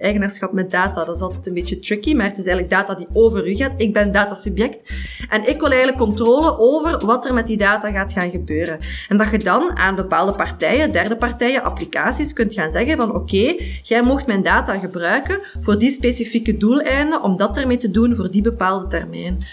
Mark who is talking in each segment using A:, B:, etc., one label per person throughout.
A: eigenaarschap met data, dat is altijd een beetje tricky, maar het is eigenlijk data die over u gaat. Ik ben datasubject en ik wil eigenlijk controle over wat er met die data gaat gaan gebeuren. En dat je dan aan bepaalde partijen, derde partijen, applicaties kunt gaan zeggen van oké, jij mocht mijn data gebruiken voor die specifieke doeleinden om dat ermee te doen voor die bepaalde termijn.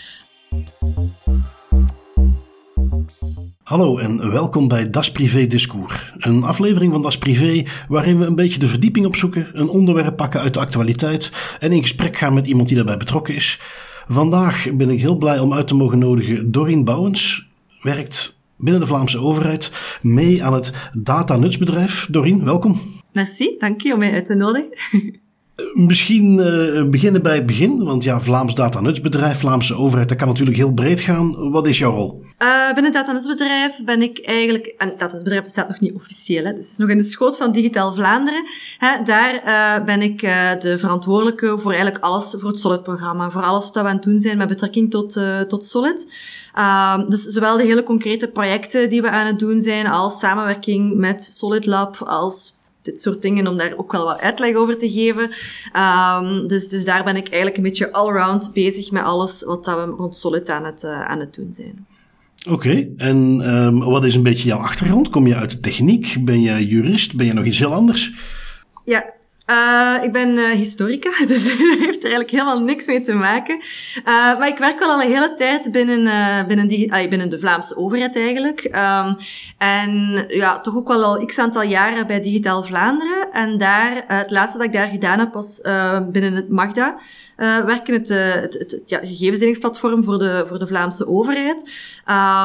B: Hallo en welkom bij Das Privé Discours. Een aflevering van Das Privé waarin we een beetje de verdieping opzoeken, een onderwerp pakken uit de actualiteit en in gesprek gaan met iemand die daarbij betrokken is. Vandaag ben ik heel blij om uit te mogen nodigen Dorien Bouwens, werkt binnen de Vlaamse overheid mee aan het datanutsbedrijf. Dorien, welkom.
A: Merci, dank je om mij uit te nodigen.
B: Misschien uh, beginnen bij het begin, want ja, Vlaams datanutsbedrijf, Vlaamse overheid, dat kan natuurlijk heel breed gaan. Wat is jouw rol?
A: Uh, binnen het datanutsbedrijf ben ik eigenlijk, en dat bedrijf bestaat nog niet officieel, hè, dus het is nog in de schoot van Digitaal Vlaanderen. Hè, daar uh, ben ik de verantwoordelijke voor eigenlijk alles, voor het Solid-programma, voor alles wat we aan het doen zijn met betrekking tot, tot Solid. Uh, dus zowel de hele concrete projecten die we aan het doen zijn, als samenwerking met Solid Lab, als dit soort dingen, om daar ook wel wat uitleg over te geven. Um, dus, dus daar ben ik eigenlijk een beetje allround bezig met alles wat dat we rond Solid aan het, uh, aan het doen zijn.
B: Oké, okay. en um, wat is een beetje jouw achtergrond? Kom je uit de techniek? Ben je jurist? Ben je nog iets heel anders?
A: Ja, uh, ik ben uh, historica, dus dat heeft er eigenlijk helemaal niks mee te maken. Uh, maar ik werk wel al een hele tijd binnen, binnen, die, binnen de Vlaamse overheid eigenlijk. Um, en ja, toch ook wel al x aantal jaren bij Digitaal Vlaanderen. En daar, het laatste dat ik daar gedaan heb was binnen het Magda. Uh, werken, het, het, het, het ja, gegevensdelingsplatform voor de, voor de Vlaamse overheid.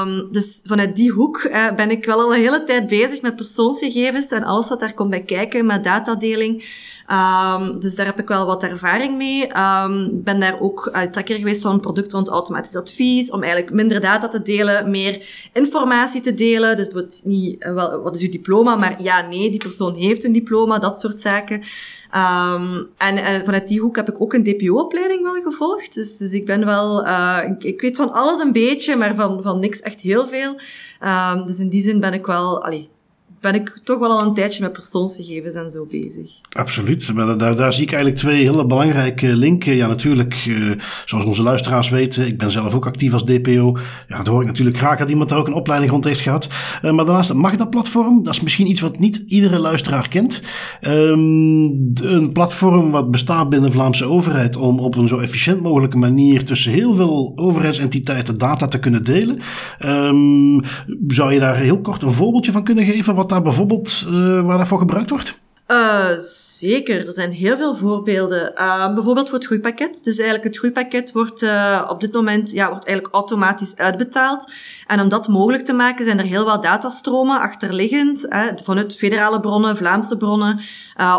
A: Um, dus vanuit die hoek uh, ben ik wel al een hele tijd bezig met persoonsgegevens en alles wat daar komt bij kijken, met datadeling. Um, dus daar heb ik wel wat ervaring mee. Um, ben daar ook uittrekker geweest van een product rond automatisch advies, om eigenlijk minder data te delen, meer informatie te delen. Dus wat, niet, uh, wel, wat is uw diploma, maar ja, nee, die persoon heeft een diploma, dat soort zaken. Um, en uh, vanuit die hoek heb ik ook een DPO-opleiding wel gevolgd. Dus, dus ik ben wel, uh, ik, ik, weet van alles een beetje, maar van, van niks echt heel veel. Um, dus in die zin ben ik wel, allee, ben ik toch wel al een tijdje met persoonsgegevens en zo bezig.
B: Absoluut. Maar daar, daar zie ik eigenlijk twee hele belangrijke linken. Ja, natuurlijk, uh, zoals onze luisteraars weten, ik ben zelf ook actief als DPO. Ja, dat hoor ik natuurlijk graag dat iemand daar ook een opleiding rond heeft gehad. Uh, maar daarnaast, Magda-platform, dat is misschien iets wat niet iedere luisteraar kent. Um, een platform wat bestaat binnen de Vlaamse overheid om op een zo efficiënt mogelijke manier tussen heel veel overheidsentiteiten data te kunnen delen. Um, zou je daar heel kort een voorbeeldje van kunnen geven? Wat daar bijvoorbeeld uh, waar daarvoor gebruikt wordt?
A: Uh, zeker, er zijn heel veel voorbeelden. Uh, bijvoorbeeld voor het groeipakket. Dus eigenlijk het groeipakket wordt uh, op dit moment ja, wordt eigenlijk automatisch uitbetaald. En om dat mogelijk te maken zijn er heel wat datastromen achterliggend, hè, vanuit federale bronnen, Vlaamse bronnen,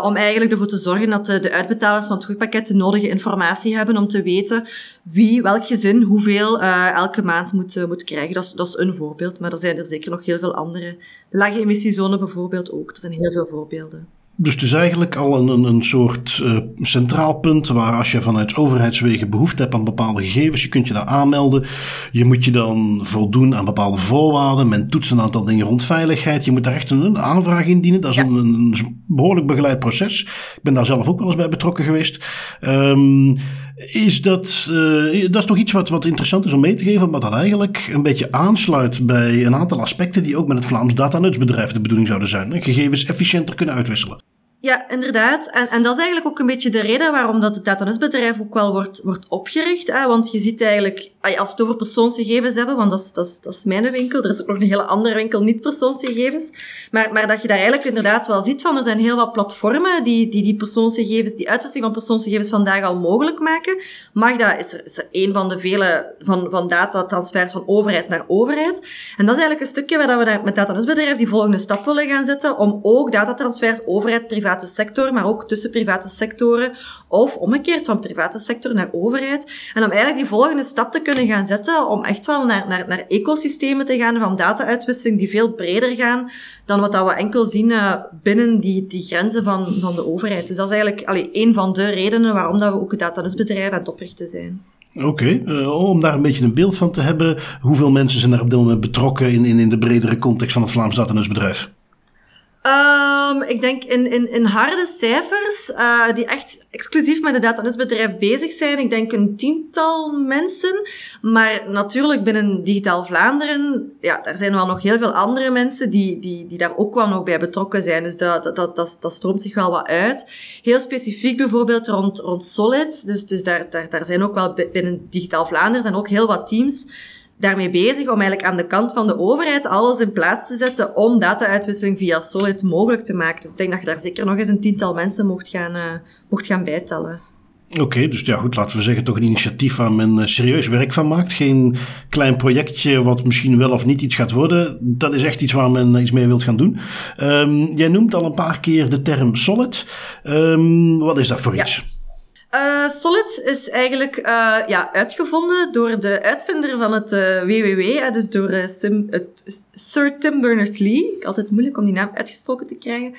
A: om eigenlijk ervoor te zorgen dat de, de uitbetalers van het groeipakket de nodige informatie hebben om te weten wie, welk gezin, hoeveel elke maand moet, moet krijgen. Dat is, dat is een voorbeeld, maar er zijn er zeker nog heel veel andere. De lage emissiezone bijvoorbeeld ook. Er zijn heel veel voorbeelden.
B: Dus het is eigenlijk al een, een, soort uh, centraal punt waar als je vanuit overheidswegen behoefte hebt aan bepaalde gegevens, je kunt je daar aanmelden. Je moet je dan voldoen aan bepaalde voorwaarden. Men toetst een aantal dingen rond veiligheid. Je moet daar echt een, een aanvraag indienen. Dat is ja. een, een, behoorlijk begeleid proces. Ik ben daar zelf ook wel eens bij betrokken geweest. Um, is dat, uh, dat is toch iets wat, wat interessant is om mee te geven, maar dat eigenlijk een beetje aansluit bij een aantal aspecten die ook met het Vlaams datanutsbedrijf de bedoeling zouden zijn. Gegevens efficiënter kunnen uitwisselen.
A: Ja, inderdaad. En, en dat is eigenlijk ook een beetje de reden waarom dat het datanusbedrijf ook wel wordt, wordt opgericht. Hè? Want je ziet eigenlijk, als het over persoonsgegevens hebben, want dat is, dat, is, dat is mijn winkel, er is ook nog een hele andere winkel, niet persoonsgegevens. Maar, maar dat je daar eigenlijk inderdaad wel ziet van, er zijn heel wat platformen die die, die persoonsgegevens, die uitwisseling van persoonsgegevens vandaag al mogelijk maken. Magda is is een van de vele van, van datatransfers van overheid naar overheid. En dat is eigenlijk een stukje waar we daar met datanusbedrijf die volgende stap willen gaan zetten, om ook datatransfers overheid, privaat private sector, maar ook tussen private sectoren, of omgekeerd van private sector naar overheid. En om eigenlijk die volgende stap te kunnen gaan zetten, om echt wel naar, naar, naar ecosystemen te gaan van data-uitwisseling die veel breder gaan dan wat dat we enkel zien uh, binnen die, die grenzen van, van de overheid. Dus dat is eigenlijk allee, een van de redenen waarom dat we ook het datanusbedrijf aan het oprichten zijn.
B: Oké, uh, om daar een beetje een beeld van te hebben, hoeveel mensen zijn er op dit moment betrokken in, in, in de bredere context van het Vlaams Datanusbedrijf?
A: Um, ik denk in, in, in harde cijfers, uh, die echt exclusief met het datanusbedrijf bezig zijn. Ik denk een tiental mensen. Maar natuurlijk binnen Digitaal Vlaanderen, ja, daar zijn wel nog heel veel andere mensen die, die, die daar ook wel nog bij betrokken zijn. Dus dat, dat, dat, dat, dat stroomt zich wel wat uit. Heel specifiek bijvoorbeeld rond, rond Solid. Dus, dus daar, daar, daar zijn ook wel binnen Digitaal Vlaanderen zijn ook heel wat teams daarmee bezig om eigenlijk aan de kant van de overheid alles in plaats te zetten om data-uitwisseling via Solid mogelijk te maken. Dus ik denk dat je daar zeker nog eens een tiental mensen mocht gaan, uh, mocht gaan bijtellen.
B: Oké, dus ja goed, laten we zeggen toch een initiatief waar men uh, serieus werk van maakt. Geen klein projectje wat misschien wel of niet iets gaat worden. Dat is echt iets waar men iets mee wilt gaan doen. Um, jij noemt al een paar keer de term Solid. Um, wat is dat voor iets?
A: Uh, Solid is eigenlijk uh, ja, uitgevonden door de uitvinder van het WWW, dus door Sim, Sir Tim Berners-Lee. Altijd moeilijk om die naam uitgesproken te krijgen.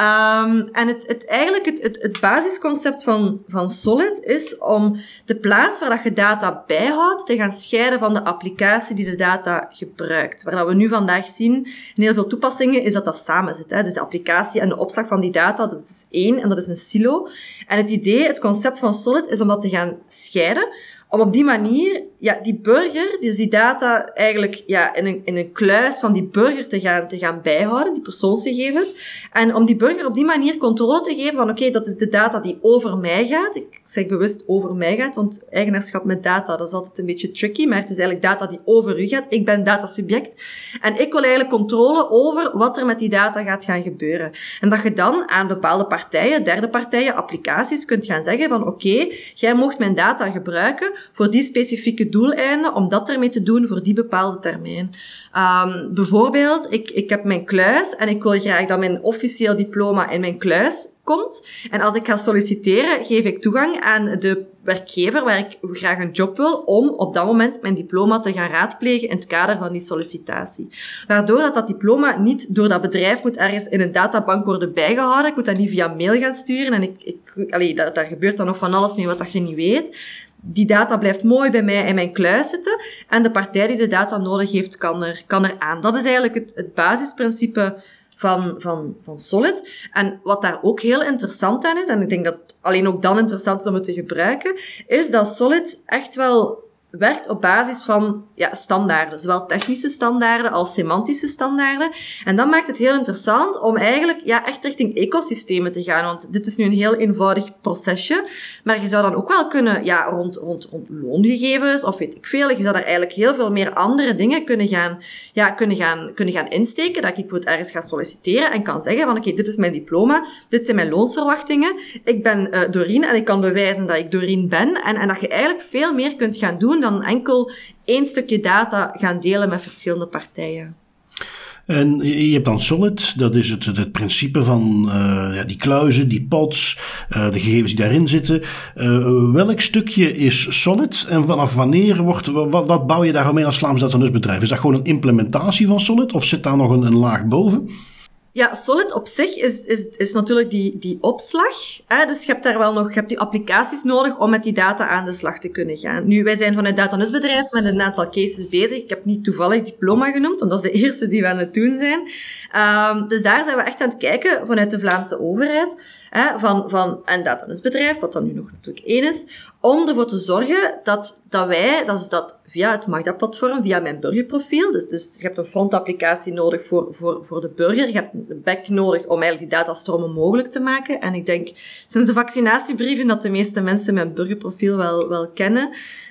A: Um, en het, het, eigenlijk het, het, het basisconcept van, van Solid is om de plaats waar dat je data bijhoudt te gaan scheiden van de applicatie die de data gebruikt. Waar dat we nu vandaag zien in heel veel toepassingen is dat dat samen zit. Hè? Dus de applicatie en de opslag van die data, dat is één en dat is een silo. En het idee, het concept van Solid is om dat te gaan scheiden om op die manier, ja, die burger, dus die data eigenlijk, ja, in een, in een kluis van die burger te gaan, te gaan bijhouden, die persoonsgegevens. En om die burger op die manier controle te geven van, oké, dat is de data die over mij gaat. Ik zeg bewust over mij gaat, want eigenaarschap met data, dat is altijd een beetje tricky, maar het is eigenlijk data die over u gaat. Ik ben datasubject. En ik wil eigenlijk controle over wat er met die data gaat gaan gebeuren. En dat je dan aan bepaalde partijen, derde partijen, applicaties kunt gaan zeggen van, oké, jij mocht mijn data gebruiken voor die specifieke doeleinden, om dat ermee te doen voor die bepaalde termijn. Um, bijvoorbeeld, ik, ik heb mijn kluis en ik wil graag dat mijn officieel diploma in mijn kluis komt. En als ik ga solliciteren, geef ik toegang aan de werkgever waar ik graag een job wil, om op dat moment mijn diploma te gaan raadplegen in het kader van die sollicitatie. Waardoor dat, dat diploma niet door dat bedrijf moet ergens in een databank worden bijgehouden. Ik moet dat niet via mail gaan sturen en ik, ik, allee, daar, daar gebeurt dan nog van alles mee wat dat je niet weet die data blijft mooi bij mij in mijn kluis zitten en de partij die de data nodig heeft kan er, kan er aan. Dat is eigenlijk het, het basisprincipe van, van, van Solid. En wat daar ook heel interessant aan is, en ik denk dat alleen ook dan interessant is om het te gebruiken, is dat Solid echt wel werkt op basis van ja, standaarden, zowel technische standaarden als semantische standaarden. En dat maakt het heel interessant om eigenlijk ja, echt richting ecosystemen te gaan. Want dit is nu een heel eenvoudig procesje. Maar je zou dan ook wel kunnen, ja, rond, rond, rond loongegevens of weet ik veel, je zou daar eigenlijk heel veel meer andere dingen kunnen gaan, ja, kunnen gaan, kunnen gaan insteken. Dat ik het ergens ga solliciteren en kan zeggen van oké, dit is mijn diploma, dit zijn mijn loonsverwachtingen. Ik ben uh, Doreen en ik kan bewijzen dat ik Doreen ben. En, en dat je eigenlijk veel meer kunt gaan doen dan enkel één stukje data gaan delen met verschillende partijen.
B: En je hebt dan Solid, dat is het, het principe van uh, ja, die kluizen, die pods, uh, de gegevens die daarin zitten. Uh, welk stukje is Solid en vanaf wanneer wordt, wat, wat bouw je daar mee als Vlaams bedrijf? Is dat gewoon een implementatie van Solid of zit daar nog een, een laag boven?
A: Ja, Solid op zich is, is, is natuurlijk die, die opslag. Hè? Dus je hebt daar wel nog je hebt die applicaties nodig om met die data aan de slag te kunnen gaan. Nu, wij zijn van het met een aantal cases bezig. Ik heb niet toevallig diploma genoemd, want dat is de eerste die we aan het doen zijn. Um, dus daar zijn we echt aan het kijken vanuit de Vlaamse overheid. Hè, van, van een datanusbedrijf, wat dan nu nog natuurlijk één is, om ervoor te zorgen dat, dat wij, dat is dat via het Magda-platform, via mijn burgerprofiel, dus, dus je hebt een frontapplicatie nodig voor, voor, voor de burger, je hebt een back nodig om eigenlijk die datastromen mogelijk te maken. En ik denk, sinds de vaccinatiebrieven, dat de meeste mensen mijn burgerprofiel wel, wel kennen.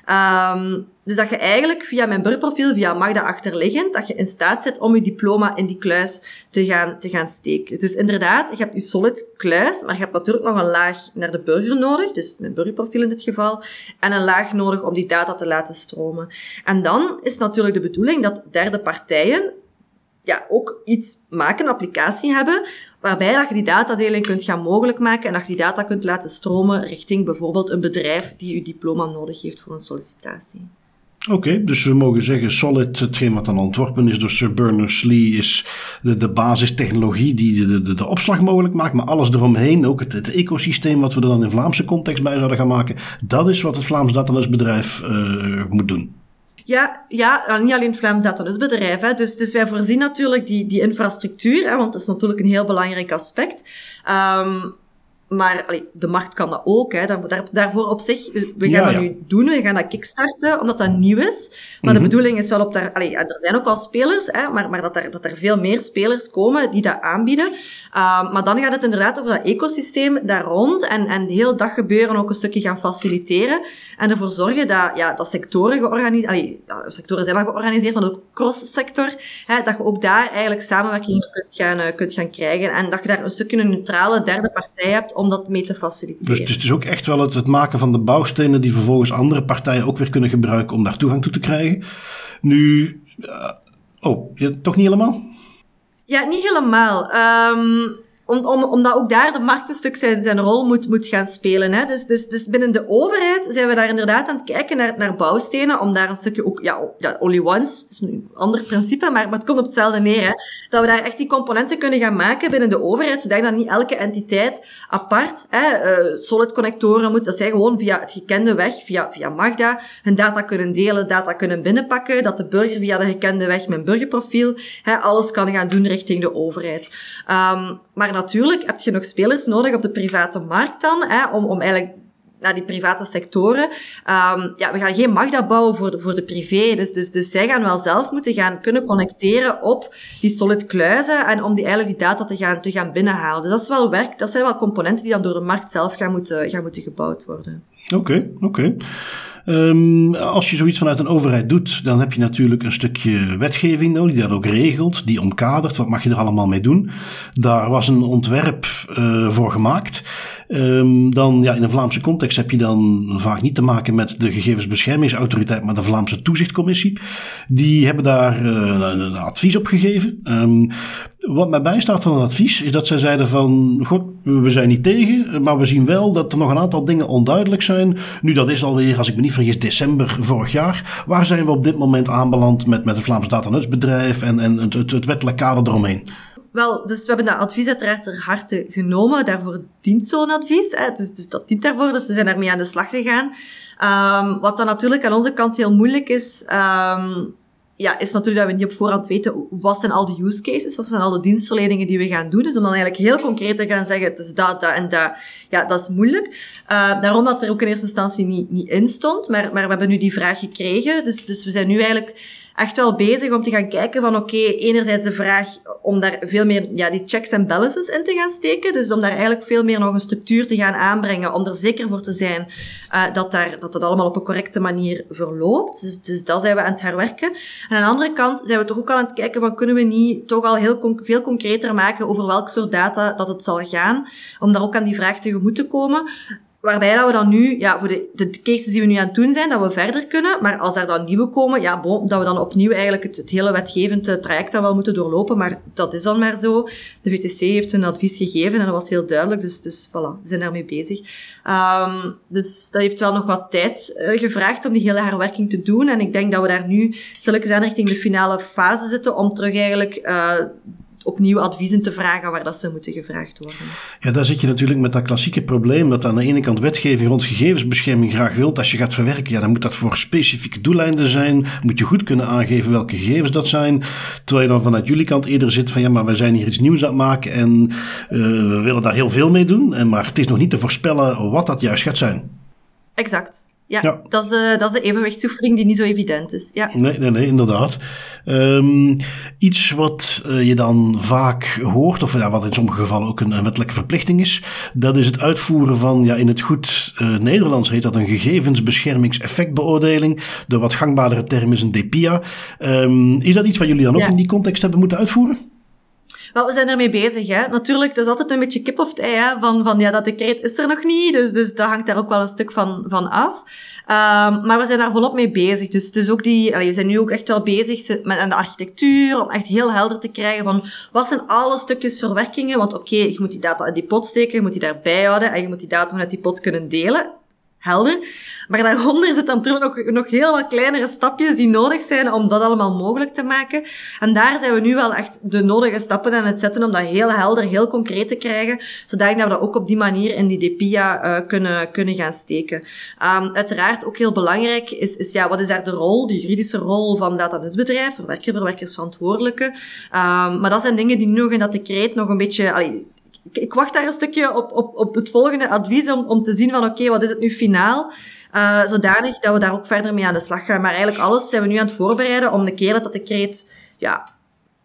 A: Um, dus dat je eigenlijk via mijn burgerprofiel, via Magda achterliggend, dat je in staat zit om je diploma in die kluis te gaan, te gaan steken. Dus inderdaad, je hebt je solid kluis, maar je hebt natuurlijk nog een laag naar de burger nodig, dus mijn burgerprofiel in dit geval, en een laag nodig om die data te laten stromen. En dan is natuurlijk de bedoeling dat derde partijen ja, ook iets maken, een applicatie hebben, waarbij dat je die datadeling kunt gaan mogelijk maken en dat je die data kunt laten stromen richting bijvoorbeeld een bedrijf die je diploma nodig heeft voor een sollicitatie.
B: Oké, dus we mogen zeggen Solid, hetgeen wat dan ontworpen is door Sir Berners-Lee, is de, de basistechnologie die de, de, de, opslag mogelijk maakt. Maar alles eromheen, ook het, het ecosysteem wat we er dan in Vlaamse context bij zouden gaan maken, dat is wat het Vlaams Datalesbedrijf uh, moet doen.
A: Ja, ja, niet alleen het Vlaams Datanusbedrijf. Hè. Dus, dus wij voorzien natuurlijk die, die infrastructuur, hè, want dat is natuurlijk een heel belangrijk aspect. Um, maar allee, de markt kan dat ook. Hè. Daar, daarvoor op zich, we gaan dat nu doen, we gaan dat kickstarten, omdat dat nieuw is. Maar de mhm. bedoeling is wel op daar... Allee, er zijn ook wel spelers, hè, maar, maar dat, er, dat er veel meer spelers komen die dat aanbieden. Uh, maar dan gaat het inderdaad over dat ecosysteem daar rond en, en de hele dag gebeuren ook een stukje gaan faciliteren. En ervoor zorgen dat, ja, dat sectoren georganiseerd... sectoren zijn al georganiseerd, maar ook cross-sector. Dat je ook daar eigenlijk samenwerking kunt gaan, uh, kunt gaan krijgen. En dat je daar een stukje een neutrale derde partij hebt om dat mee te faciliteren.
B: Dus, dus het is ook echt wel het, het, maken van de bouwstenen die vervolgens andere partijen ook weer kunnen gebruiken om daar toegang toe te krijgen. Nu, uh, oh, toch niet helemaal?
A: Ja, niet helemaal. Um, om, om, omdat ook daar de markt een stuk zijn, zijn rol moet, moet gaan spelen. Hè. Dus, dus, dus binnen de overheid zijn we daar inderdaad aan het kijken naar, naar bouwstenen, om daar een stukje ook, ja, ja only once, dat is een ander principe, maar, maar het komt op hetzelfde neer. Hè. Dat we daar echt die componenten kunnen gaan maken binnen de overheid, zodat niet elke entiteit apart, hè, uh, solid connectoren moet, dat zij gewoon via het gekende weg, via, via Magda, hun data kunnen delen, data kunnen binnenpakken, dat de burger via de gekende weg een burgerprofiel, hè, alles kan gaan doen richting de overheid. Um, maar natuurlijk heb je nog spelers nodig op de private markt dan, hè, om, om eigenlijk naar die private sectoren. Um, ja, we gaan geen Magda bouwen voor de, voor de privé. Dus, dus, dus zij gaan wel zelf moeten gaan kunnen connecteren op die solid kluizen en om die eigenlijk die data te gaan, te gaan binnenhalen. Dus dat is wel werk, dat zijn wel componenten die dan door de markt zelf gaan moeten, gaan moeten gebouwd worden.
B: Oké, oké. Um, als je zoiets vanuit een overheid doet, dan heb je natuurlijk een stukje wetgeving nodig die dat ook regelt, die omkadert. Wat mag je er allemaal mee doen? Daar was een ontwerp uh, voor gemaakt. Um, dan ja, in een Vlaamse context heb je dan vaak niet te maken met de gegevensbeschermingsautoriteit, maar de Vlaamse toezichtcommissie. Die hebben daar uh, een advies op gegeven. Um, wat mij bijstaat van het advies is dat zij zeiden van, god, we zijn niet tegen, maar we zien wel dat er nog een aantal dingen onduidelijk zijn. Nu, dat is alweer, als ik me niet vergis, december vorig jaar. Waar zijn we op dit moment aanbeland met, met het Vlaams Datanutsbedrijf en, en het, het, het wettelijk kader eromheen?
A: Wel, dus we hebben dat advies uiteraard ter harte genomen. Daarvoor dient zo'n advies. Hè. Dus, dus dat dient daarvoor. Dus we zijn daarmee aan de slag gegaan. Um, wat dan natuurlijk aan onze kant heel moeilijk is, um, ja, is natuurlijk dat we niet op voorhand weten wat zijn al de use cases, wat zijn al de dienstverleningen die we gaan doen. Dus om dan eigenlijk heel concreet te gaan zeggen, het is dat, dat en dat, ja, dat is moeilijk. Uh, daarom dat er ook in eerste instantie niet, niet in stond, maar, maar we hebben nu die vraag gekregen. Dus, dus we zijn nu eigenlijk echt wel bezig om te gaan kijken van oké, enerzijds de vraag om daar veel meer ja, die checks en balances in te gaan steken. Dus om daar eigenlijk veel meer nog een structuur te gaan aanbrengen, om er zeker voor te zijn uh, dat, daar, dat het allemaal op een correcte manier verloopt. Dus, dus dat zijn we aan het herwerken. En aan de andere kant zijn we toch ook al aan het kijken van kunnen we niet toch al heel veel concreter maken over welk soort data dat het zal gaan, om daar ook aan die vraag tegemoet te komen. Waarbij dat we dan nu, ja, voor de, de cases die we nu aan het doen zijn, dat we verder kunnen. Maar als daar dan nieuwe komen, ja, dat we dan opnieuw eigenlijk het, hele wetgevend traject dan wel moeten doorlopen. Maar dat is dan maar zo. De VTC heeft een advies gegeven en dat was heel duidelijk. Dus, dus voilà, we zijn daarmee bezig. Um, dus dat heeft wel nog wat tijd uh, gevraagd om die hele herwerking te doen. En ik denk dat we daar nu zulke zijn richting de finale fase zitten om terug eigenlijk uh, opnieuw adviezen te vragen waar dat ze moeten gevraagd worden.
B: Ja, daar zit je natuurlijk met dat klassieke probleem dat aan de ene kant wetgeving rond gegevensbescherming graag wilt. Als je gaat verwerken, ja, dan moet dat voor specifieke doeleinden zijn. Moet je goed kunnen aangeven welke gegevens dat zijn. Terwijl je dan vanuit jullie kant eerder zit van ja, maar wij zijn hier iets nieuws aan het maken en uh, we willen daar heel veel mee doen. En, maar het is nog niet te voorspellen wat dat juist gaat zijn.
A: Exact. Ja, Dat, is de, dat is de evenwichtsoefening die niet zo evident is. Ja.
B: Nee, nee, nee, inderdaad. Um, iets wat uh, je dan vaak hoort, of ja, wat in sommige gevallen ook een, een, wettelijke verplichting is, dat is het uitvoeren van, ja, in het goed uh, Nederlands heet dat een gegevensbeschermingseffectbeoordeling. De wat gangbaardere term is een DPIA. Um, is dat iets wat jullie dan ook ja. in die context hebben moeten uitvoeren?
A: Wel, we zijn ermee bezig, hè. Natuurlijk, dat is altijd een beetje kip of ei, hè. Van, van ja, dat decreet is er nog niet, dus, dus dat hangt daar ook wel een stuk van, van af. Um, maar we zijn daar volop mee bezig. Dus, dus ook die, we zijn nu ook echt wel bezig met aan de architectuur, om echt heel helder te krijgen van, wat zijn alle stukjes verwerkingen? Want oké, je moet die data in die pot steken, je moet die daarbij houden, en je moet die data vanuit die pot kunnen delen helder. Maar daaronder zitten natuurlijk nog, nog heel wat kleinere stapjes die nodig zijn om dat allemaal mogelijk te maken. En daar zijn we nu wel echt de nodige stappen aan het zetten om dat heel helder, heel concreet te krijgen, zodat we dat ook op die manier in die DPIA uh, kunnen, kunnen gaan steken. Um, uiteraard ook heel belangrijk is, is ja, wat is daar de rol, de juridische rol van datanutbedrijf, verwerker, verwerkersverantwoordelijke. Um, maar dat zijn dingen die nog in dat decreet nog een beetje... ik wacht daar een stukje op, op, op het volgende advies om, om te zien van oké, wat is het nu finaal? Uh, zodanig dat we daar ook verder mee aan de slag gaan. Maar eigenlijk alles zijn we nu aan het voorbereiden om de keer dat dat decreet ja,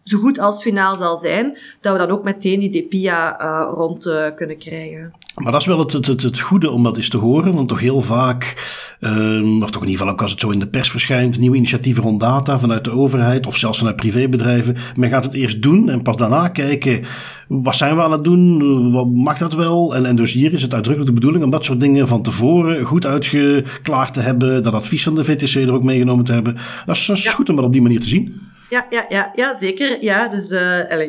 A: zo goed als finaal zal zijn, dat we dan ook meteen die DPIA uh, rond uh, kunnen krijgen.
B: Maar dat is wel het, het, het, goede om dat eens te horen, want toch heel vaak, um, of toch in ieder geval ook als het zo in de pers verschijnt, nieuwe initiatieven rond data vanuit de overheid of zelfs vanuit privébedrijven. Men gaat het eerst doen en pas daarna kijken, wat zijn we aan het doen, wat mag dat wel? En, en dus hier is het uitdrukkelijk de bedoeling om dat soort dingen van tevoren goed uitgeklaard te hebben, dat advies van de VTC er ook meegenomen te hebben. Dat is, dat is ja. goed om dat op die manier te zien.
A: Ja, ja, ja, ja, zeker. Ja, dus uh,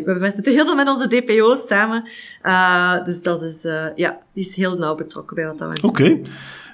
A: we zitten heel veel met onze DPO's samen. Uh, dus dat is, uh, ja, die is heel nauw betrokken bij wat dat we
B: Oké.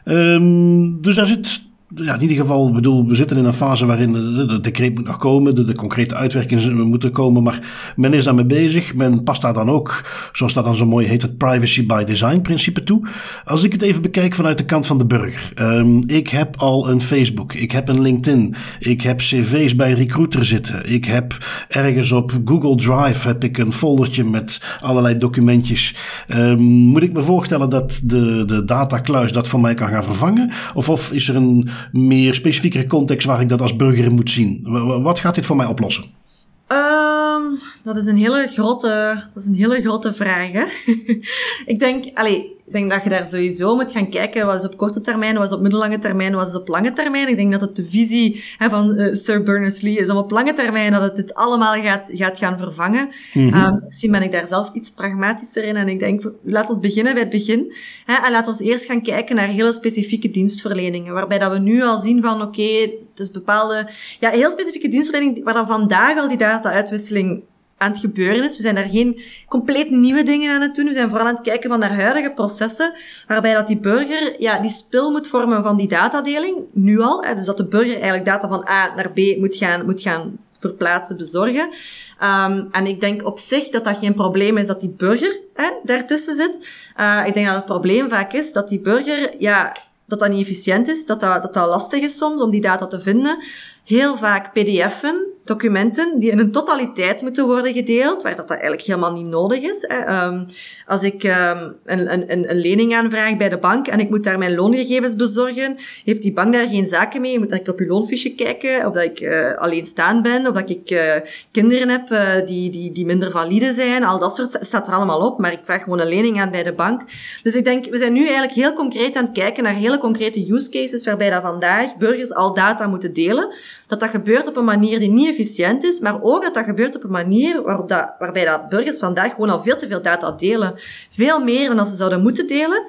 B: Okay. Um, dus daar zit ja, in ieder geval, bedoel, we zitten in een fase waarin de, decreet moet nog komen, de, de concrete uitwerkingen moeten komen, maar men is daarmee bezig. Men past daar dan ook, zoals dat dan zo mooi heet, het privacy by design principe toe. Als ik het even bekijk vanuit de kant van de burger. Um, ik heb al een Facebook, ik heb een LinkedIn, ik heb cv's bij Recruiter zitten, ik heb ergens op Google Drive heb ik een foldertje met allerlei documentjes. Um, moet ik me voorstellen dat de, de datakluis dat voor mij kan gaan vervangen? Of, of is er een meer specifiekere context waar ik dat als burger in moet zien? Wat gaat dit voor mij oplossen?
A: Um, dat is een hele grote, dat is een hele grote vraag. Hè? ik denk, allee, ik denk dat je daar sowieso moet gaan kijken wat is op korte termijn, wat is op middellange termijn, wat is op lange termijn. Ik denk dat het de visie hè, van uh, Sir Berners-Lee is om op lange termijn dat het dit allemaal gaat, gaat gaan vervangen. Mm -hmm. um, misschien ben ik daar zelf iets pragmatischer in en ik denk, laat ons beginnen bij het begin. Hè, en laat ons eerst gaan kijken naar hele specifieke dienstverleningen, waarbij dat we nu al zien van oké, okay, het is bepaalde, ja, heel specifieke dienstverlening waar dan vandaag al die data-uitwisseling aan het gebeuren is. We zijn daar geen compleet nieuwe dingen aan het doen. We zijn vooral aan het kijken van naar huidige processen, waarbij dat die burger ja, die spil moet vormen van die datadeling, nu al. Hè, dus dat de burger eigenlijk data van A naar B moet gaan, moet gaan verplaatsen, bezorgen. Um, en ik denk op zich dat dat geen probleem is dat die burger hè, daartussen zit. Uh, ik denk dat het probleem vaak is dat die burger, ja, dat dat niet efficiënt is, dat dat, dat dat lastig is soms om die data te vinden. Heel vaak pdf'en documenten die in een totaliteit moeten worden gedeeld, waar dat, eigenlijk helemaal niet nodig is. Um, als ik um, een, een, een lening aanvraag bij de bank en ik moet daar mijn loongegevens bezorgen, heeft die bank daar geen zaken mee. Je moet dat ik op je loonfiche kijken, of dat ik uh, alleen staan ben, of dat ik uh, kinderen heb uh, die, die, die minder valide zijn. Al dat soort staat er allemaal op, maar ik vraag gewoon een lening aan bij de bank. Dus ik denk, we zijn nu eigenlijk heel concreet aan het kijken naar hele concrete use cases waarbij dat vandaag burgers al data moeten delen. Dat dat gebeurt op een manier die niet efficiënt is, maar ook dat dat gebeurt op een manier waarop dat, waarbij dat burgers vandaag gewoon al veel te veel data delen. Veel meer dan ze zouden moeten delen,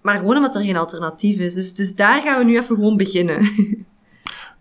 A: maar gewoon omdat er geen alternatief is. Dus, dus daar gaan we nu even gewoon beginnen.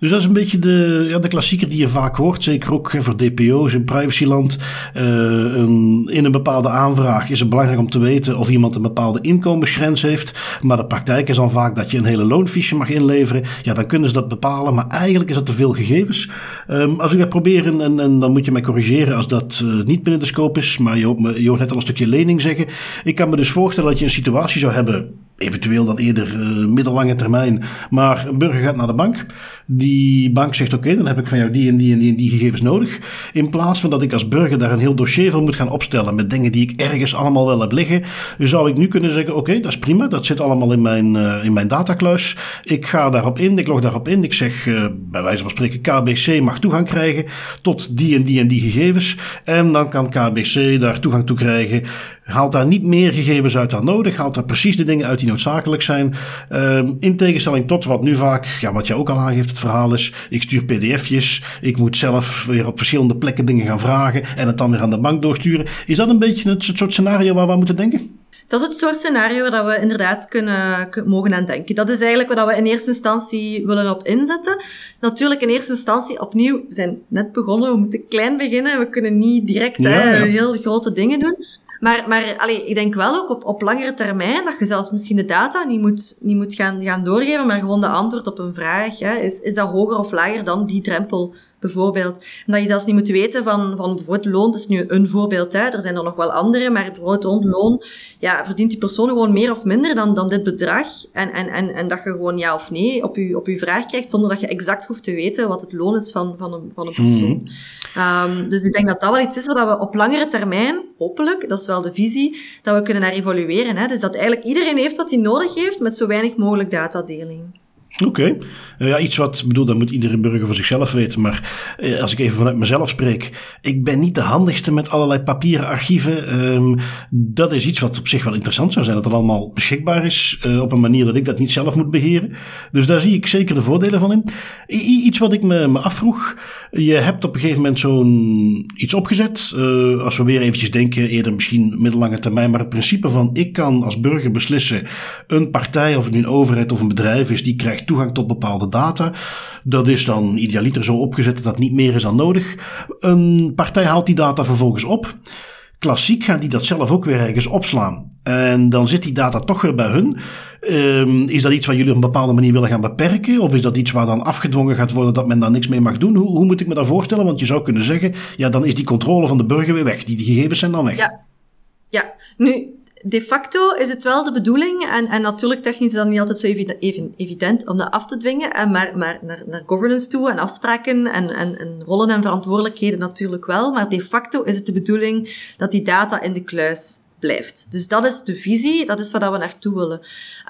B: Dus dat is een beetje de, ja, de klassieker die je vaak hoort. Zeker ook voor DPO's in privacyland. Uh, een, in een bepaalde aanvraag is het belangrijk om te weten of iemand een bepaalde inkomensgrens heeft. Maar de praktijk is dan vaak dat je een hele loonfiche mag inleveren. Ja, dan kunnen ze dat bepalen. Maar eigenlijk is dat te veel gegevens. Um, als ik dat probeer, en, en, dan moet je mij corrigeren als dat uh, niet binnen de scope is. Maar je hoort, je hoort net al een stukje lening zeggen. Ik kan me dus voorstellen dat je een situatie zou hebben eventueel dan eerder uh, middellange termijn. Maar een burger gaat naar de bank. Die bank zegt: Oké, dan heb ik van jou die en die en die en die gegevens nodig. In plaats van dat ik als burger daar een heel dossier van moet gaan opstellen met dingen die ik ergens allemaal wel heb liggen, zou ik nu kunnen zeggen: Oké, dat is prima. Dat zit allemaal in mijn, uh, in mijn datakluis. Ik ga daarop in, ik log daarop in. Ik zeg uh, bij wijze van spreken: KBC mag toegang krijgen tot die en die en die gegevens. En dan kan KBC daar toegang toe krijgen haalt daar niet meer gegevens uit dan nodig. Haalt daar precies de dingen uit die noodzakelijk zijn. Um, in tegenstelling tot wat nu vaak, ja, wat je ook al aangeeft, het verhaal is: ik stuur PDF'jes. Ik moet zelf weer op verschillende plekken dingen gaan vragen. En het dan weer aan de bank doorsturen. Is dat een beetje het soort scenario waar we moeten denken?
A: Dat is het soort scenario waar we inderdaad kunnen, mogen aan denken. Dat is eigenlijk wat we in eerste instantie willen op inzetten. Natuurlijk in eerste instantie opnieuw, we zijn net begonnen, we moeten klein beginnen, we kunnen niet direct ja, hè, ja. heel grote dingen doen. Maar, maar allee, ik denk wel ook op, op langere termijn dat je zelfs misschien de data niet moet, niet moet gaan, gaan doorgeven, maar gewoon de antwoord op een vraag. Hè. Is, is dat hoger of lager dan die drempel bijvoorbeeld. En dat je zelfs niet moet weten van, van bijvoorbeeld loon, dat is nu een voorbeeld, hè. er zijn er nog wel andere, maar bijvoorbeeld rond loon, ja, verdient die persoon gewoon meer of minder dan, dan dit bedrag. En, en, en, en dat je gewoon ja of nee op je, op je vraag krijgt, zonder dat je exact hoeft te weten wat het loon is van, van, een, van een persoon. Mm. dus ik denk dat dat wel iets is waar we op langere termijn, hopelijk, dat is wel de visie, dat we kunnen naar evolueren. Hè. Dus dat eigenlijk iedereen heeft wat hij nodig heeft met zo weinig mogelijk datadeling.
B: Oké. Eh, ja, iets wat, bedoel, dat moet iedere burger voor zichzelf weten. Maar uh, als ik even vanuit mezelf spreek, ik ben niet de handigste met allerlei papieren archieven. Um, dat is iets wat op zich wel interessant zou zijn, dat het allemaal beschikbaar is uh, op een manier dat ik dat niet zelf moet beheren. Dus daar zie ik zeker de voordelen van in. Iets wat ik me, me afvroeg, je hebt op een gegeven moment zo'n iets opgezet. als we weer eventjes denken, eerder misschien middellange termijn, maar het principe van ik kan als burger beslissen, een partij, of het nu een overheid of een bedrijf is, die krijgt toegang tot bepaalde data. Dat is dan idealiter zo opgezet dat niet meer is dan nodig. Een partij haalt die data vervolgens op. Klassiek gaan die dat zelf ook weer ergens opslaan. En dan zit die data toch weer bij hun. Um, is dat iets wat jullie op een bepaalde manier willen gaan beperken? Of is dat iets waar dan afgedwongen gaat worden dat men daar niks mee mag doen? Hoe, hoe moet ik me dat voorstellen? Want je zou kunnen zeggen, ja, dan is die controle van de burger weer weg. Die, die gegevens zijn dan weg.
A: Ja, ja. nu, de facto is het wel de bedoeling, en, en natuurlijk technisch is dat niet altijd zo evident om dat af te dwingen, maar, maar naar, naar governance toe en afspraken en, en, en rollen en verantwoordelijkheden natuurlijk wel, maar de facto is het de bedoeling dat die data in de kluis blijft. Dus dat is de visie, dat is waar we naartoe willen.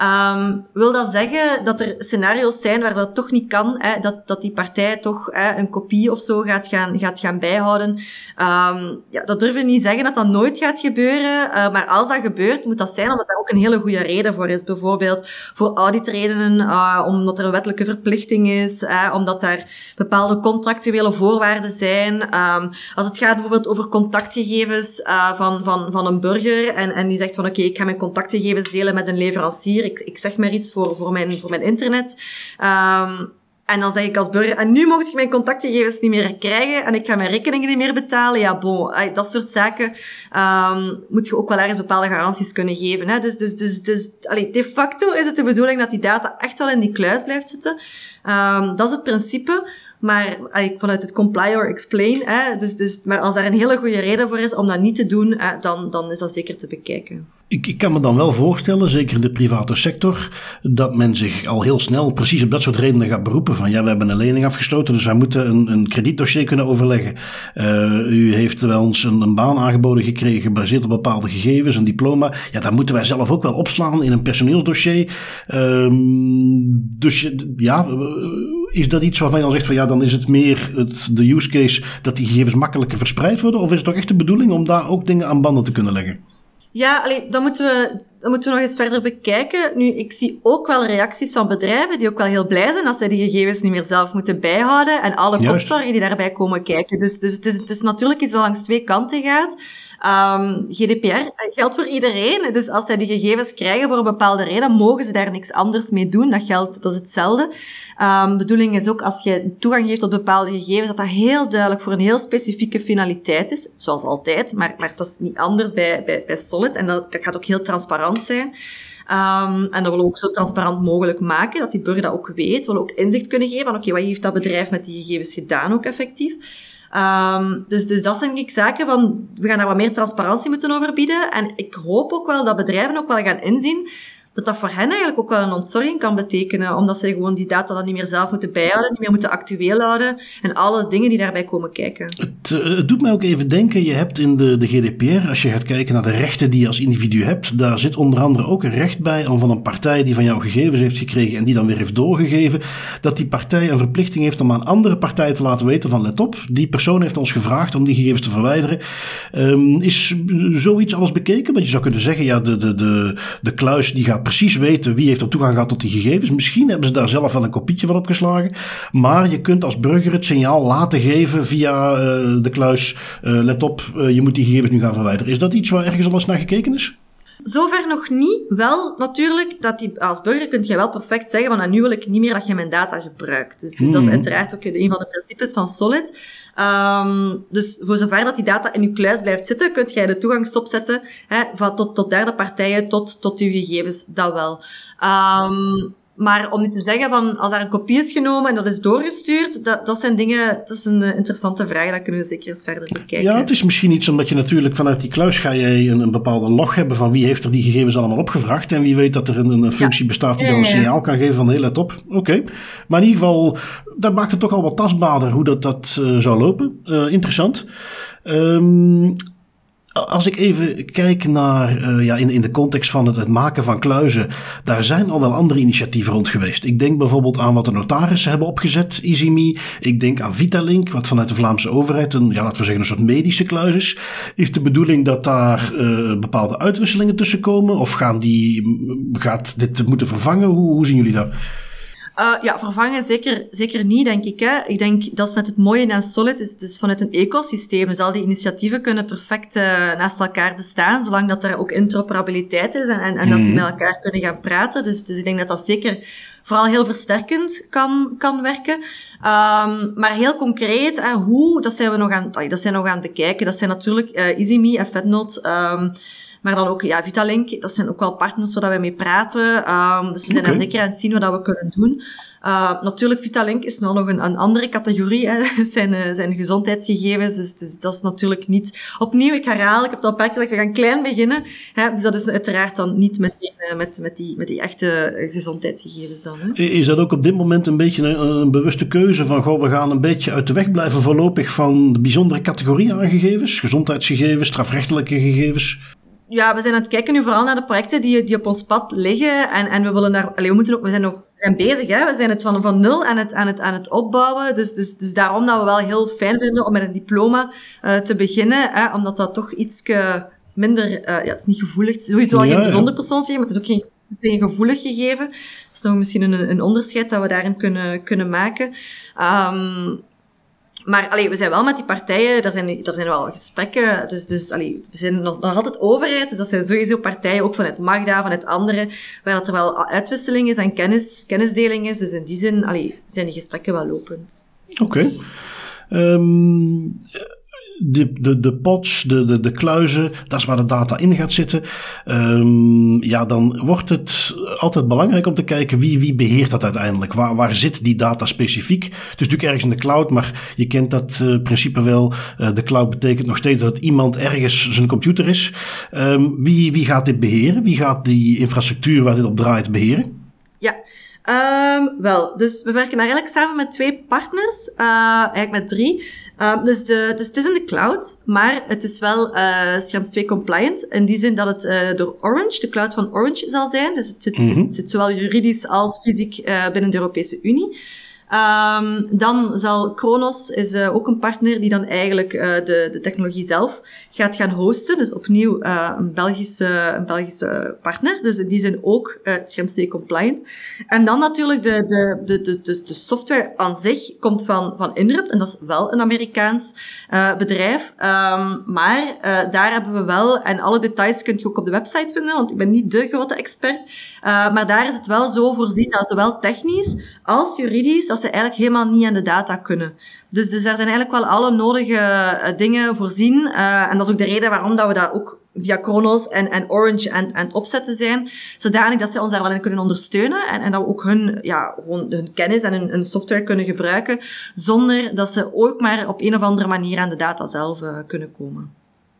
A: Um, wil dat zeggen dat er scenario's zijn waar dat toch niet kan, hè, dat, dat die partij toch hè, een kopie of zo gaat gaan, gaat gaan bijhouden? Um, ja, dat durf ik niet zeggen dat dat nooit gaat gebeuren, uh, maar als dat gebeurt, moet dat zijn omdat daar ook een hele goede reden voor is. Bijvoorbeeld voor auditredenen, uh, omdat er een wettelijke verplichting is, uh, omdat daar bepaalde contractuele voorwaarden zijn. Um, als het gaat bijvoorbeeld over contactgegevens van, van, van een burger, en, en die zegt van oké, ik ga mijn contactgegevens delen met een leverancier. Ik, ik zeg maar iets voor, voor, mijn, voor mijn internet. Um, en dan zeg ik als burger, en nu mocht ik mijn contactgegevens niet meer krijgen en ik ga mijn rekeningen niet meer betalen. Ja, bon, dat soort zaken um, moet je ook wel ergens bepaalde garanties kunnen geven. Hè? Dus, dus, dus, dus allee, de facto is het de bedoeling dat die data echt wel in die kluis blijft zitten. Um, dat is het principe. Maar vanuit het comply or explain, hè, dus, dus, maar als daar een hele goede reden voor is om dat niet te doen, hè, dan, dan is dat zeker te bekijken.
B: Ik, ik, kan me dan wel voorstellen, zeker in de private sector, dat men zich al heel snel precies op dat soort redenen gaat beroepen. Van ja, we hebben een lening afgesloten, dus wij moeten een, een kredietdossier kunnen overleggen. Uh, u heeft wel ons een, een, baan aangeboden gekregen, gebaseerd op bepaalde gegevens, een diploma. Ja, dat moeten wij zelf ook wel opslaan in een personeelsdossier. Uh, dus ja is dat iets waarvan je dan zegt van ja, dan is het meer het, de use case dat die gegevens makkelijker verspreid worden? Of is het toch echt de bedoeling om daar ook dingen aan banden te kunnen leggen?
A: Ja, allee, dan, moeten we, moeten we nog eens verder bekijken. Nu, ik zie ook wel reacties van bedrijven die ook wel heel blij zijn als zij die gegevens niet meer zelf moeten bijhouden en alle kopzorgen die daarbij komen kijken. Dus, dus het, is, het is natuurlijk iets dat langs twee kanten gaat. Um, GDPR geldt voor iedereen. Dus als zij die gegevens krijgen voor een bepaalde reden, mogen ze daar niks anders mee doen. Dat geldt, dat is hetzelfde. Um, bedoeling is ook als je toegang geeft tot bepaalde gegevens, dat dat heel duidelijk voor een heel specifieke finaliteit is. Zoals altijd, maar, maar dat is niet anders bij, bij, bij Solid. En dat, gaat ook heel transparant zijn. Um, en dat willen we ook zo transparant mogelijk maken, dat die burger dat ook weet. We willen ook inzicht kunnen geven van, oké, wat heeft dat bedrijf met die gegevens gedaan ook effectief. Um, dus, dus dat zijn ik zaken van, we gaan daar wat meer transparantie moeten over bieden. En ik hoop ook wel dat bedrijven ook wel gaan inzien dat dat voor hen eigenlijk ook wel een ontzorging kan betekenen, omdat zij gewoon die data dan niet meer zelf moeten bijhouden, niet meer moeten actueel houden en alle dingen die daarbij komen kijken.
B: Het, het doet mij ook even denken, je hebt in de, de GDPR, als je gaat kijken naar de rechten die je als individu hebt, daar zit onder andere ook een recht bij om van een partij die van jou gegevens heeft gekregen en die dan weer heeft doorgegeven, dat die partij een verplichting heeft om aan andere partijen te laten weten van let op, die persoon heeft ons gevraagd om die gegevens te verwijderen. Um, is zoiets alles bekeken? Want je zou kunnen zeggen, ja, de, de, de, de kluis die gaat precies weten wie heeft er toegang gehad tot die gegevens. Misschien hebben ze daar zelf wel een kopietje van opgeslagen. Maar je kunt als burger het signaal laten geven via uh, de kluis. Uh, let op, uh, je moet die gegevens nu gaan verwijderen. Is dat iets waar ergens al eens naar gekeken is?
A: Zover nog niet. Wel natuurlijk, dat die, als burger kun je wel perfect zeggen van, nou, nu wil ik niet meer dat je mijn data gebruikt. Dus, dus dat is
B: Mhm.
A: uiteraard ook een van de principes van Solid. Ehm, dus voor zover dat die data in je kluis blijft zitten, kunt jij de toegang stopzetten hè, van tot, tot derde partijen, tot, tot uw gegevens, dat wel. Ehm, maar om nu te zeggen van, als daar een kopie is genomen en dat is doorgestuurd, dat, dat zijn dingen, dat is een eh, interessante vraag, dat kunnen we zeker eens verder bekijken.
B: Ja, het is misschien iets omdat je natuurlijk vanuit die kluis ga je een, een bepaalde log hebben van wie heeft er die gegevens allemaal opgevraagd. En wie weet dat er een, een functie bestaat die dan een signaal kan geven van hé, let op. Oké. Maar in ieder geval, dat maakt het toch al wat tastbaarder hoe dat, dat eh, zou lopen. Eh, interessant. Ehm, als ik even kijk naar, eh, ja, in, in de context van het, het maken van kluizen, daar zijn al wel andere initiatieven rond geweest. Ik denk bijvoorbeeld aan wat de notarissen hebben opgezet, EasyMe. Ik denk aan Vitalink, wat vanuit de Vlaamse overheid een, ja, laten we zeggen, een soort medische kluis is. Is de bedoeling dat daar eh, bepaalde uitwisselingen tussen komen? Of gaan die, gaat dit moeten vervangen? Hoe, hoe zien jullie dat?
A: Uh, ja, vervangen zeker, zeker niet, denk ik. Hè. Ik denk, dat is net het mooie aan Solid, is, het is vanuit een ecosysteem. Dus al die initiatieven kunnen perfect uh, naast elkaar bestaan, zolang dat er ook interoperabiliteit is en, en, en dat die met elkaar kunnen gaan praten. Dus, dus ik denk dat dat zeker vooral heel versterkend kan, kan werken. Um, maar heel concreet, uh, hoe, dat zijn we nog aan, dat zijn we nog aan het bekijken. Dat zijn natuurlijk uh, EasyMe en FedNote, um, maar dan ook, ja, Vitalink, dat zijn ook wel partners waar we mee praten. Um, dus we zijn
B: okay.
A: daar zeker aan het zien wat we kunnen doen. Uh, natuurlijk, Vitalink is wel nog een, een andere categorie, hè. Zijn, uh, zijn gezondheidsgegevens. Dus, dus dat is natuurlijk niet... Opnieuw, ik herhaal, ik heb het al een paar keer gezegd, we gaan klein beginnen. Hè. Dus dat is uiteraard dan niet meteen uh, met, met, die, met die echte gezondheidsgegevens dan. Hè.
B: Is dat ook op dit moment een beetje een, een, bewuste keuze van, goh, we gaan een beetje uit de weg blijven voorlopig van de bijzondere categorie aan gegevens? Gezondheidsgegevens, strafrechtelijke gegevens?
A: Ja, we zijn aan het kijken nu vooral naar de projecten die, die op ons pad liggen. En, en we willen daar, allee, we moeten ook, we zijn nog, we zijn bezig, hè. We zijn het van, van nul aan het, aan het, aan het opbouwen. Dus, dus, dus daarom dat we wel heel fijn vinden om met een diploma uh, te beginnen, hè. Omdat dat toch iets minder, uh, ja, het is niet gevoelig. Het is sowieso ja, geen bijzonder persoonsgegeven, maar het is ook geen, het is geen gevoelig gegeven. Dat is nog misschien een, een onderscheid dat we daarin kunnen, kunnen maken. Um, maar allee, we zijn wel met die partijen, daar zijn, daar zijn wel gesprekken. Dus, dus allee, we zijn nog, nog altijd overheid. Dus dat zijn sowieso partijen, ook vanuit Magda, vanuit andere, waar dat er wel uitwisseling is en kennis, kennisdeling is. Dus in die zin allee, zijn die gesprekken wel lopend.
B: Oké. Okay. Um, de, de, de pots, de, de, de kluizen, dat is waar de data in gaat zitten. Um, ja, dan wordt het altijd belangrijk om te kijken wie, wie beheert dat uiteindelijk. Waar, waar zit die data specifiek? Het is natuurlijk ergens in de cloud, maar je kent dat uh, principe wel. Uh, de cloud betekent nog steeds dat iemand ergens zijn computer is. Um, wie, wie gaat dit beheren? Wie gaat die infrastructuur waar dit op draait beheren?
A: Ja, Um, wel, dus we werken eigenlijk samen met twee partners, uh, eigenlijk met drie. Um, dus, de, dus het is in de cloud, maar het is wel uh, Schrems 2 compliant. In die zin dat het uh, door Orange, de cloud van Orange zal zijn. Dus het zit, mm -hmm. het zit zowel juridisch als fysiek uh, binnen de Europese Unie. Um, dan zal Kronos is uh, ook een partner die dan eigenlijk uh, de, de technologie zelf gaat gaan hosten. Dus opnieuw uh, een, Belgische, een Belgische partner. Dus die zin ook uh, Schrems 2 compliant. En dan natuurlijk de, de, de, de, de, software aan zich komt van, van Inrupt. En dat is wel een Amerikaans bedrijf. Um, maar daar hebben we wel, en alle details kunt je ook op de website vinden, want ik ben niet de grote expert. Maar daar is het wel zo voorzien zowel technisch als juridisch, ze eigenlijk helemaal niet aan de data kunnen. Dus, dus daar zijn eigenlijk wel alle nodige uh, dingen voorzien. Uh, en dat is ook de reden waarom dat we dat ook via Kronos en, en Orange aan het opzetten zijn. Zodanig dat ze ons daar wel in kunnen ondersteunen. En, en dat we ook hun, ja, gewoon hun kennis en hun, hun software kunnen gebruiken. Zonder dat ze ook maar op een of andere manier aan de data zelf uh, kunnen komen.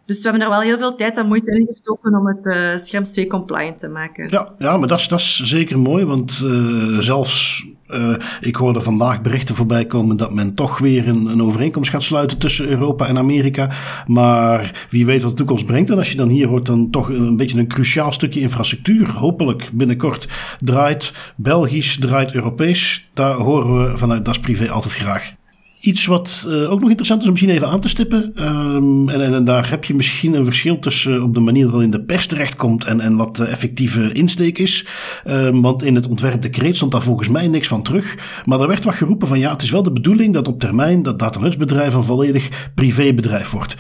A: Dus we hebben daar wel heel veel tijd en moeite in gestoken om het uh, Schrems 2 compliant te maken.
B: Ja, ja maar dat is, dat is zeker mooi, want zelfs uh, ik hoorde vandaag berichten voorbij komen dat men toch weer een, een, overeenkomst gaat sluiten tussen Europa en Amerika. Maar wie weet wat de toekomst brengt. En als je dan hier hoort, dan toch een beetje een cruciaal stukje infrastructuur. Hopelijk binnenkort draait Belgisch, draait Europees. Daar horen we vanuit Das Privé altijd graag. Iets wat uh, ook nog interessant is om misschien even aan te stippen. Um, en, en, daar heb je misschien een verschil tussen op de manier dat het in de pers terechtkomt en, en wat de effectieve insteek is. Um, want in het ontwerpdecreet stond daar volgens mij niks van terug. Maar er werd wat geroepen van ja, het is wel de bedoeling dat op termijn dat datanutsbedrijf een volledig privébedrijf wordt.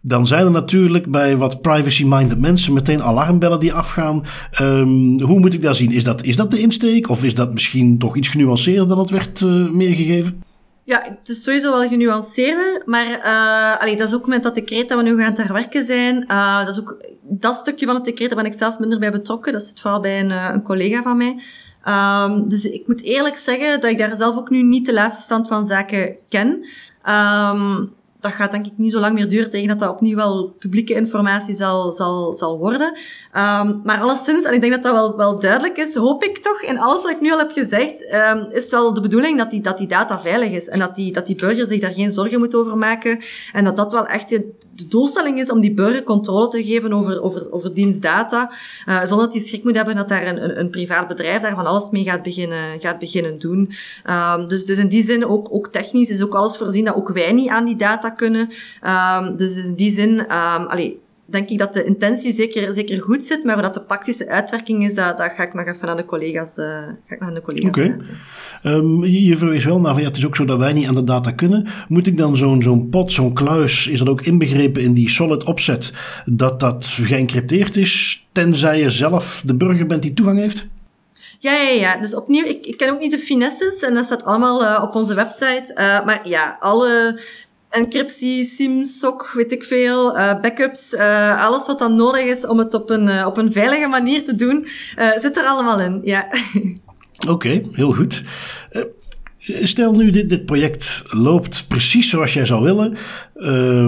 B: Dan zijn er natuurlijk bij wat privacy-minded mensen meteen alarmbellen die afgaan. Um, hoe moet ik dat zien? Is dat, is dat de insteek? Of is dat misschien toch iets genuanceerder dan het werd uh, meegegeven?
A: Ja, het is sowieso wel genuanceerder, maar uh, allee, dat is ook met dat decreet dat we nu gaan ter werken zijn. Uh, dat is ook dat stukje van het decreet, daar ben ik zelf minder bij betrokken. Dat zit vooral bij een, een collega van mij. Um, dus ik moet eerlijk zeggen dat ik daar zelf ook nu niet de laatste stand van zaken ken. Um, dat gaat denk ik niet zo lang meer duren tegen dat dat opnieuw wel publieke informatie zal, zal, zal worden. Um, maar alleszins, en ik denk dat dat wel, wel duidelijk is, hoop ik toch, in alles wat ik nu al heb gezegd, um, is het wel de bedoeling dat die, dat die data veilig is. En dat die, dat die burger zich daar geen zorgen moet over maken. En dat dat wel echt de, doelstelling is om die burger controle te geven over, over, over dienstdata. Uh, zonder dat hij schrik moet hebben dat daar een, een, een privaat bedrijf daar van alles mee gaat beginnen, gaat beginnen doen. Um, dus, dus in die zin, ook, ook technisch is ook alles voorzien dat ook wij niet aan die data kunnen. Um, dus in die zin, um, allee, denk ik dat de intentie zeker, zeker goed zit, maar wat de praktische uitwerking is, dat, dat ga ik nog even aan de collega's, uh, ga ik nog aan de collega's okay.
B: Um, je verwees wel naar van ja, het is ook zo dat wij niet aan de data kunnen. Moet ik dan zo'n zo'n pot, zo'n kluis, is dat ook inbegrepen in die solid opzet, dat dat geëncrypteerd is, tenzij je zelf de burger bent die toegang heeft?
A: Ja, ja, ja. Dus opnieuw, ik, ik ken ook niet de finesses en dat staat allemaal uh, op onze website. Uh, maar ja, alle encryptie, SIM, SOC, weet ik veel, uh, backups, uh, alles wat dan nodig is om het op een, uh, op een veilige manier te doen, zit er allemaal in. Ja.
B: Oké, okay, heel goed. Stel nu, dit, dit project loopt precies zoals jij zou willen.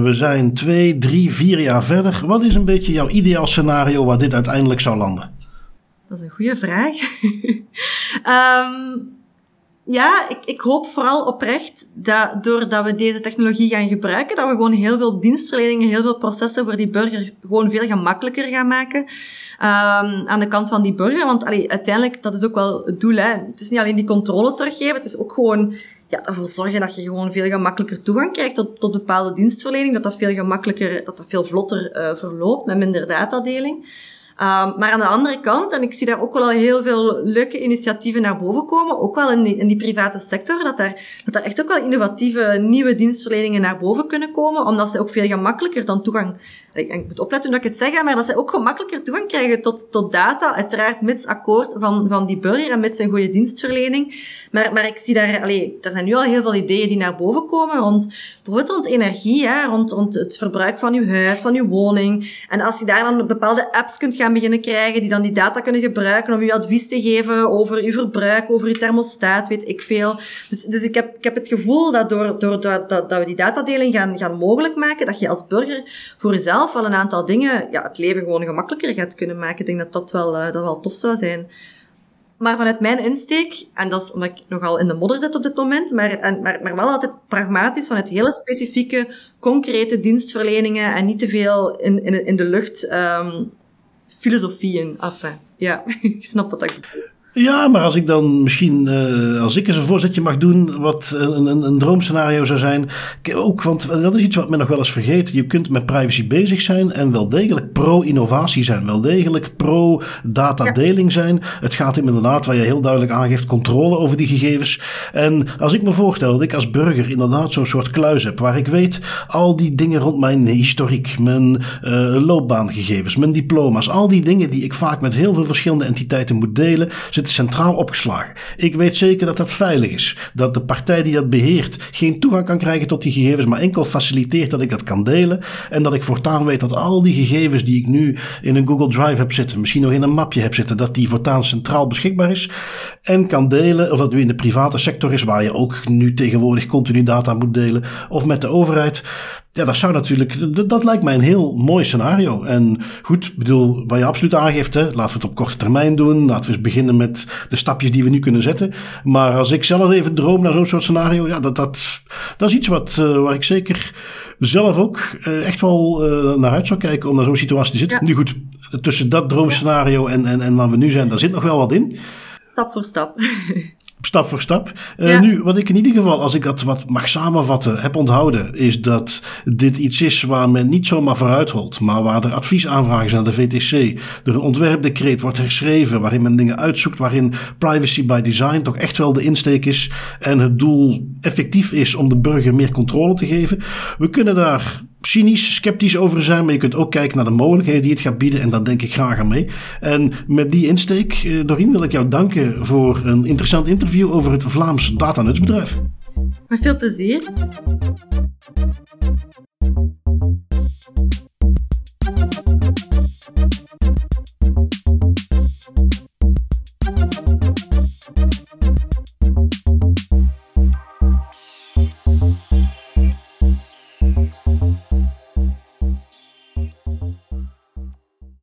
B: we zijn twee, drie, vier jaar verder. Wat is een beetje jouw ideaal scenario waar dit uiteindelijk zou landen?
A: Dat is een goede vraag. um, ja, ik, ik hoop vooral oprecht dat doordat we deze technologie gaan gebruiken, dat we gewoon heel veel dienstverleningen, heel veel processen voor die burger gewoon veel gemakkelijker gaan maken. Um, aan de kant van die burger. Want allee, uiteindelijk, dat is ook wel het doel. Hè. Het is niet alleen die controle teruggeven, het is ook gewoon ja, ervoor zorgen dat je gewoon veel gemakkelijker toegang krijgt tot, tot bepaalde dienstverlening. Dat dat veel gemakkelijker, dat dat veel vlotter uh, verloopt met minder datadeling. Um, maar aan de andere kant, en ik zie daar ook wel al heel veel leuke initiatieven naar boven komen, ook wel in die, in die private sector, dat daar, dat daar echt ook wel innovatieve nieuwe dienstverleningen naar boven kunnen komen, omdat ze ook veel gemakkelijker dan toegang, ik, moet opletten dat ik het zeg, maar dat ze ook gemakkelijker toegang krijgen tot, tot data, uiteraard mits akkoord van, van die burger en met een goede dienstverlening. Maar, maar ik zie daar, allee, er zijn nu al heel veel ideeën die naar boven komen rond, bijvoorbeeld rond energie, hè, rond, rond het verbruik van uw huis, van uw woning. En als je daar dan bepaalde apps kunt gaan beginnen krijgen, die dan die data kunnen gebruiken om u advies te geven over uw verbruik, over uw thermostaat, weet ik veel. Dus, dus ik, heb, ik heb het gevoel dat door, door dat, dat, dat we die datadeling gaan, gaan mogelijk maken, dat je als burger voor jezelf wel een aantal dingen, ja, het leven gewoon gemakkelijker gaat kunnen maken. Ik denk dat dat wel, uh, dat wel tof zou zijn. Maar vanuit mijn insteek, en dat is omdat ik nogal in de modder zit op dit moment, maar, en, maar, maar wel altijd pragmatisch vanuit hele specifieke, concrete dienstverleningen en niet te veel in, in, in de lucht um, filosofieën. Enfin, ja, ik snap wat ik bedoel.
B: Ja, maar als ik dan misschien, uh, als ik eens een voorzetje mag doen, wat een, een, een, droomscenario zou zijn. Ook, want dat is iets wat men nog wel eens vergeet. Je kunt met privacy bezig zijn en wel degelijk pro-innovatie zijn. Wel degelijk pro-datadeling zijn. Het gaat inderdaad, waar je heel duidelijk aangeeft, controle over die gegevens. En als ik me voorstel dat ik als burger inderdaad zo'n soort kluis heb, waar ik weet al die dingen rond mijn historiek, mijn uh, loopbaangegevens, mijn diploma's, al die dingen die ik vaak met heel veel verschillende entiteiten moet delen zitten centraal opgeslagen. Ik weet zeker dat dat veilig is. Dat de partij die dat beheert geen toegang kan krijgen tot die gegevens, maar enkel faciliteert dat ik dat kan delen. En dat ik voortaan weet dat al die gegevens die ik nu in een Google Drive heb zitten, misschien nog in een mapje heb zitten, dat die voortaan centraal beschikbaar is. En kan delen, of dat nu in de private sector is, waar je ook nu tegenwoordig continu data moet delen, of met de overheid. Ja, dat zou natuurlijk, dat, dat, lijkt mij een heel mooi scenario. En goed, bedoel, wat je absoluut aangeeft, hè, laten we het op korte termijn doen. Laten we eens beginnen met de stapjes die we nu kunnen zetten. Maar als ik zelf even droom naar zo'n soort scenario, ja, dat, dat, dat is iets wat, uh, waar ik zeker zelf ook uh, echt wel uh, naar uit zou kijken om naar zo'n situatie te zitten. Ja. Nu goed, tussen dat droomscenario en, en, en waar we nu zijn, daar zit nog wel wat in.
A: Stap voor stap.
B: stap voor stap. Uh, Nu, wat ik in ieder geval, als ik dat wat mag samenvatten, heb onthouden, is dat dit iets is waar men niet zomaar vooruit holt, maar waar er adviesaanvragen zijn aan de VTC, er een ontwerpdecreet wordt geschreven, waarin men dingen uitzoekt, waarin privacy by design toch echt wel de insteek is en het doel effectief is om de burger meer controle te geven. We kunnen daar cynisch, sceptisch over zijn, maar je kunt ook kijken naar de mogelijkheden die het gaat bieden en daar denk ik graag aan mee. En met die insteek, eh, Dorien, wil ik jou danken voor een interessant interview over het Vlaams datanutsbedrijf.
A: Met veel plezier.